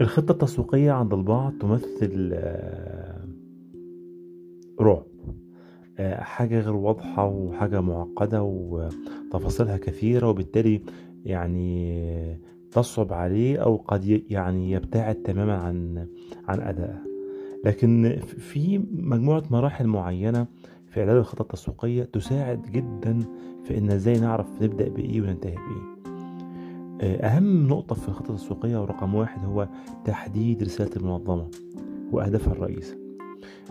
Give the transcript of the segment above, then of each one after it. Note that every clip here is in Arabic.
الخطة التسويقية عند البعض تمثل آه، رعب آه، حاجة غير واضحة وحاجة معقدة وتفاصيلها كثيرة وبالتالي يعني تصعب عليه أو قد يعني يبتعد تماما عن عن أدائها لكن في مجموعة مراحل معينة في إعداد الخطة التسويقية تساعد جدا في إن إزاي نعرف نبدأ بإيه وننتهي بإيه. أهم نقطة في الخطة التسويقية ورقم واحد هو تحديد رسالة المنظمة وأهدافها الرئيسة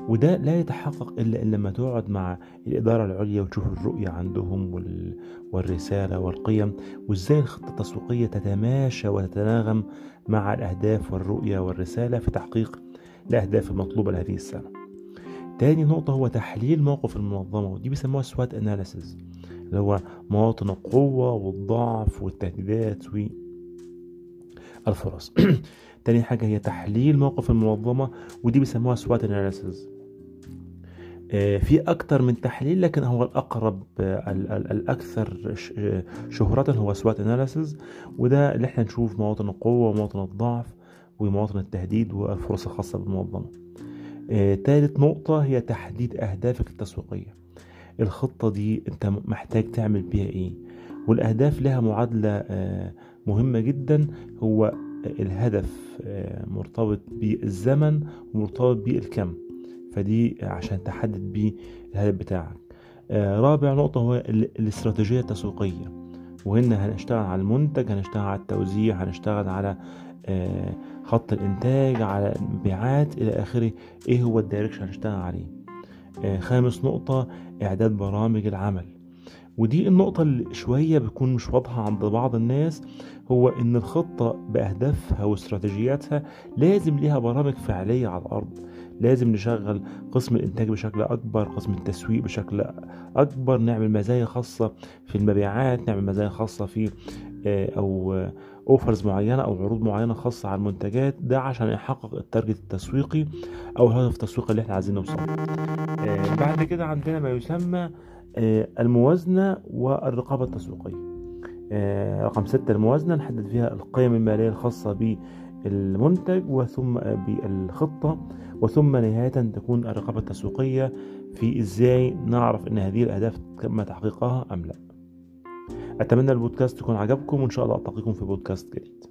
وده لا يتحقق إلا إن لما تقعد مع الإدارة العليا وتشوف الرؤية عندهم والرسالة والقيم وإزاي الخطة التسويقية تتماشى وتتناغم مع الأهداف والرؤية والرسالة في تحقيق الأهداف المطلوبة لهذه السنة. تاني نقطة هو تحليل موقف المنظمة ودي بيسموها سوات أناليسيز. اللي هو مواطن القوة والضعف والتهديدات والفرص تاني حاجة هي تحليل موقف المنظمة ودي بيسموها SWOT analysis في أكتر من تحليل لكن هو الأقرب الأكثر شهرة هو SWOT analysis وده اللي إحنا نشوف مواطن القوة ومواطن الضعف ومواطن التهديد والفرص الخاصة بالمنظمة. ثالث نقطة هي تحديد أهدافك التسويقية. الخطة دي انت محتاج تعمل بيها إيه. والأهداف لها معادلة مهمة جدا. هو الهدف مرتبط بالزمن ومرتبط بالكم. فدي عشان تحدد بيه الهدف بتاعك. رابع نقطة هو الاستراتيجية التسويقية. وهنا هنشتغل على المنتج هنشتغل على التوزيع هنشتغل على خط الإنتاج على المبيعات إلى آخره. إيه هو ال direction هنشتغل عليه؟ خامس نقطة إعداد برامج العمل. ودي النقطة اللي شوية بتكون مش واضحة عند بعض الناس هو إن الخطة بأهدافها واستراتيجياتها لازم ليها برامج فعلية على الأرض. لازم نشغل قسم الإنتاج بشكل أكبر قسم التسويق بشكل أكبر نعمل مزايا خاصة في المبيعات نعمل مزايا خاصة في أو offers معينة أو عروض معينة خاصة على المنتجات ده عشان يحقق ال target التسويقي أو الهدف التسويقي اللي إحنا عايزين نوصل آه بعد كده عندنا ما يسمى آه الموازنة والرقابة التسويقية. آه رقم ستة الموازنة نحدد فيها القيم المالية الخاصة بالمنتج وثم بالخطة وثم نهاية تكون الرقابة التسويقية في إزاي نعرف إن هذه الأهداف تم تحقيقها أم لا. أتمنى البودكاست يكون عجبكم وإن شاء الله ألتقيكم في بودكاست جديد.